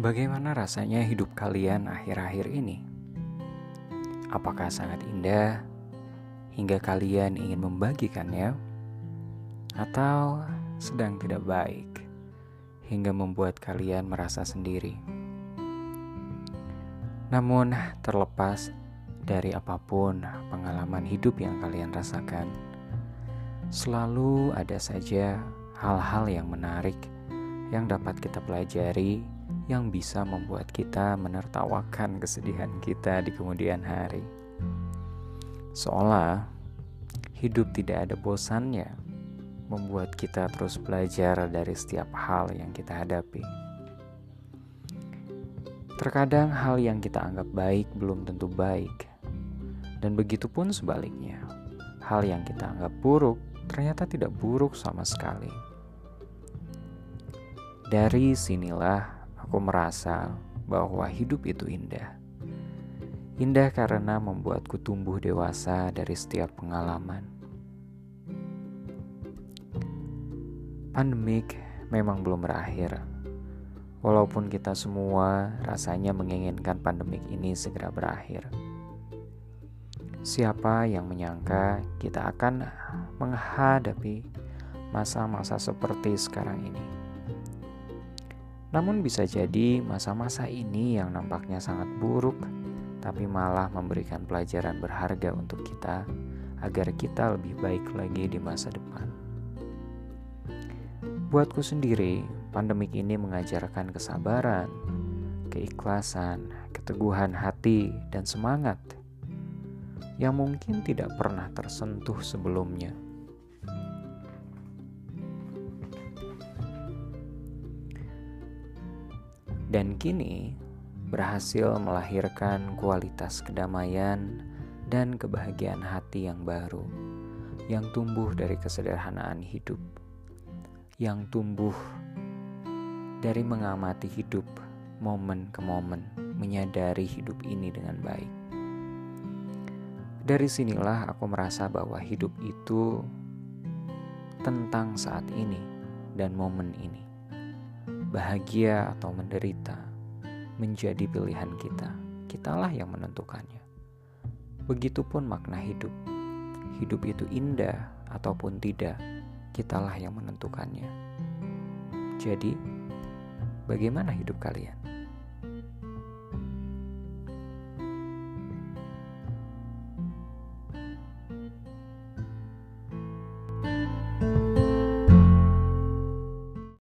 Bagaimana rasanya hidup kalian akhir-akhir ini? Apakah sangat indah hingga kalian ingin membagikannya, atau sedang tidak baik hingga membuat kalian merasa sendiri? Namun, terlepas dari apa pun pengalaman hidup yang kalian rasakan, selalu ada saja hal-hal yang menarik yang dapat kita pelajari yang bisa membuat kita menertawakan kesedihan kita di kemudian hari. Seolah hidup tidak ada bosannya, membuat kita terus belajar dari setiap hal yang kita hadapi. Terkadang hal yang kita anggap baik belum tentu baik, dan begitu pun sebaliknya. Hal yang kita anggap buruk ternyata tidak buruk sama sekali. Dari sinilah aku merasa bahwa hidup itu indah. Indah karena membuatku tumbuh dewasa dari setiap pengalaman. Pandemik memang belum berakhir. Walaupun kita semua rasanya menginginkan pandemik ini segera berakhir. Siapa yang menyangka kita akan menghadapi masa-masa seperti sekarang ini? Namun bisa jadi masa-masa ini yang nampaknya sangat buruk, tapi malah memberikan pelajaran berharga untuk kita agar kita lebih baik lagi di masa depan. Buatku sendiri, pandemik ini mengajarkan kesabaran, keikhlasan, keteguhan hati, dan semangat yang mungkin tidak pernah tersentuh sebelumnya. Dan kini berhasil melahirkan kualitas kedamaian dan kebahagiaan hati yang baru, yang tumbuh dari kesederhanaan hidup, yang tumbuh dari mengamati hidup momen ke momen, menyadari hidup ini dengan baik. Dari sinilah aku merasa bahwa hidup itu tentang saat ini dan momen ini bahagia atau menderita menjadi pilihan kita. Kitalah yang menentukannya. Begitupun makna hidup. Hidup itu indah ataupun tidak, kitalah yang menentukannya. Jadi, bagaimana hidup kalian?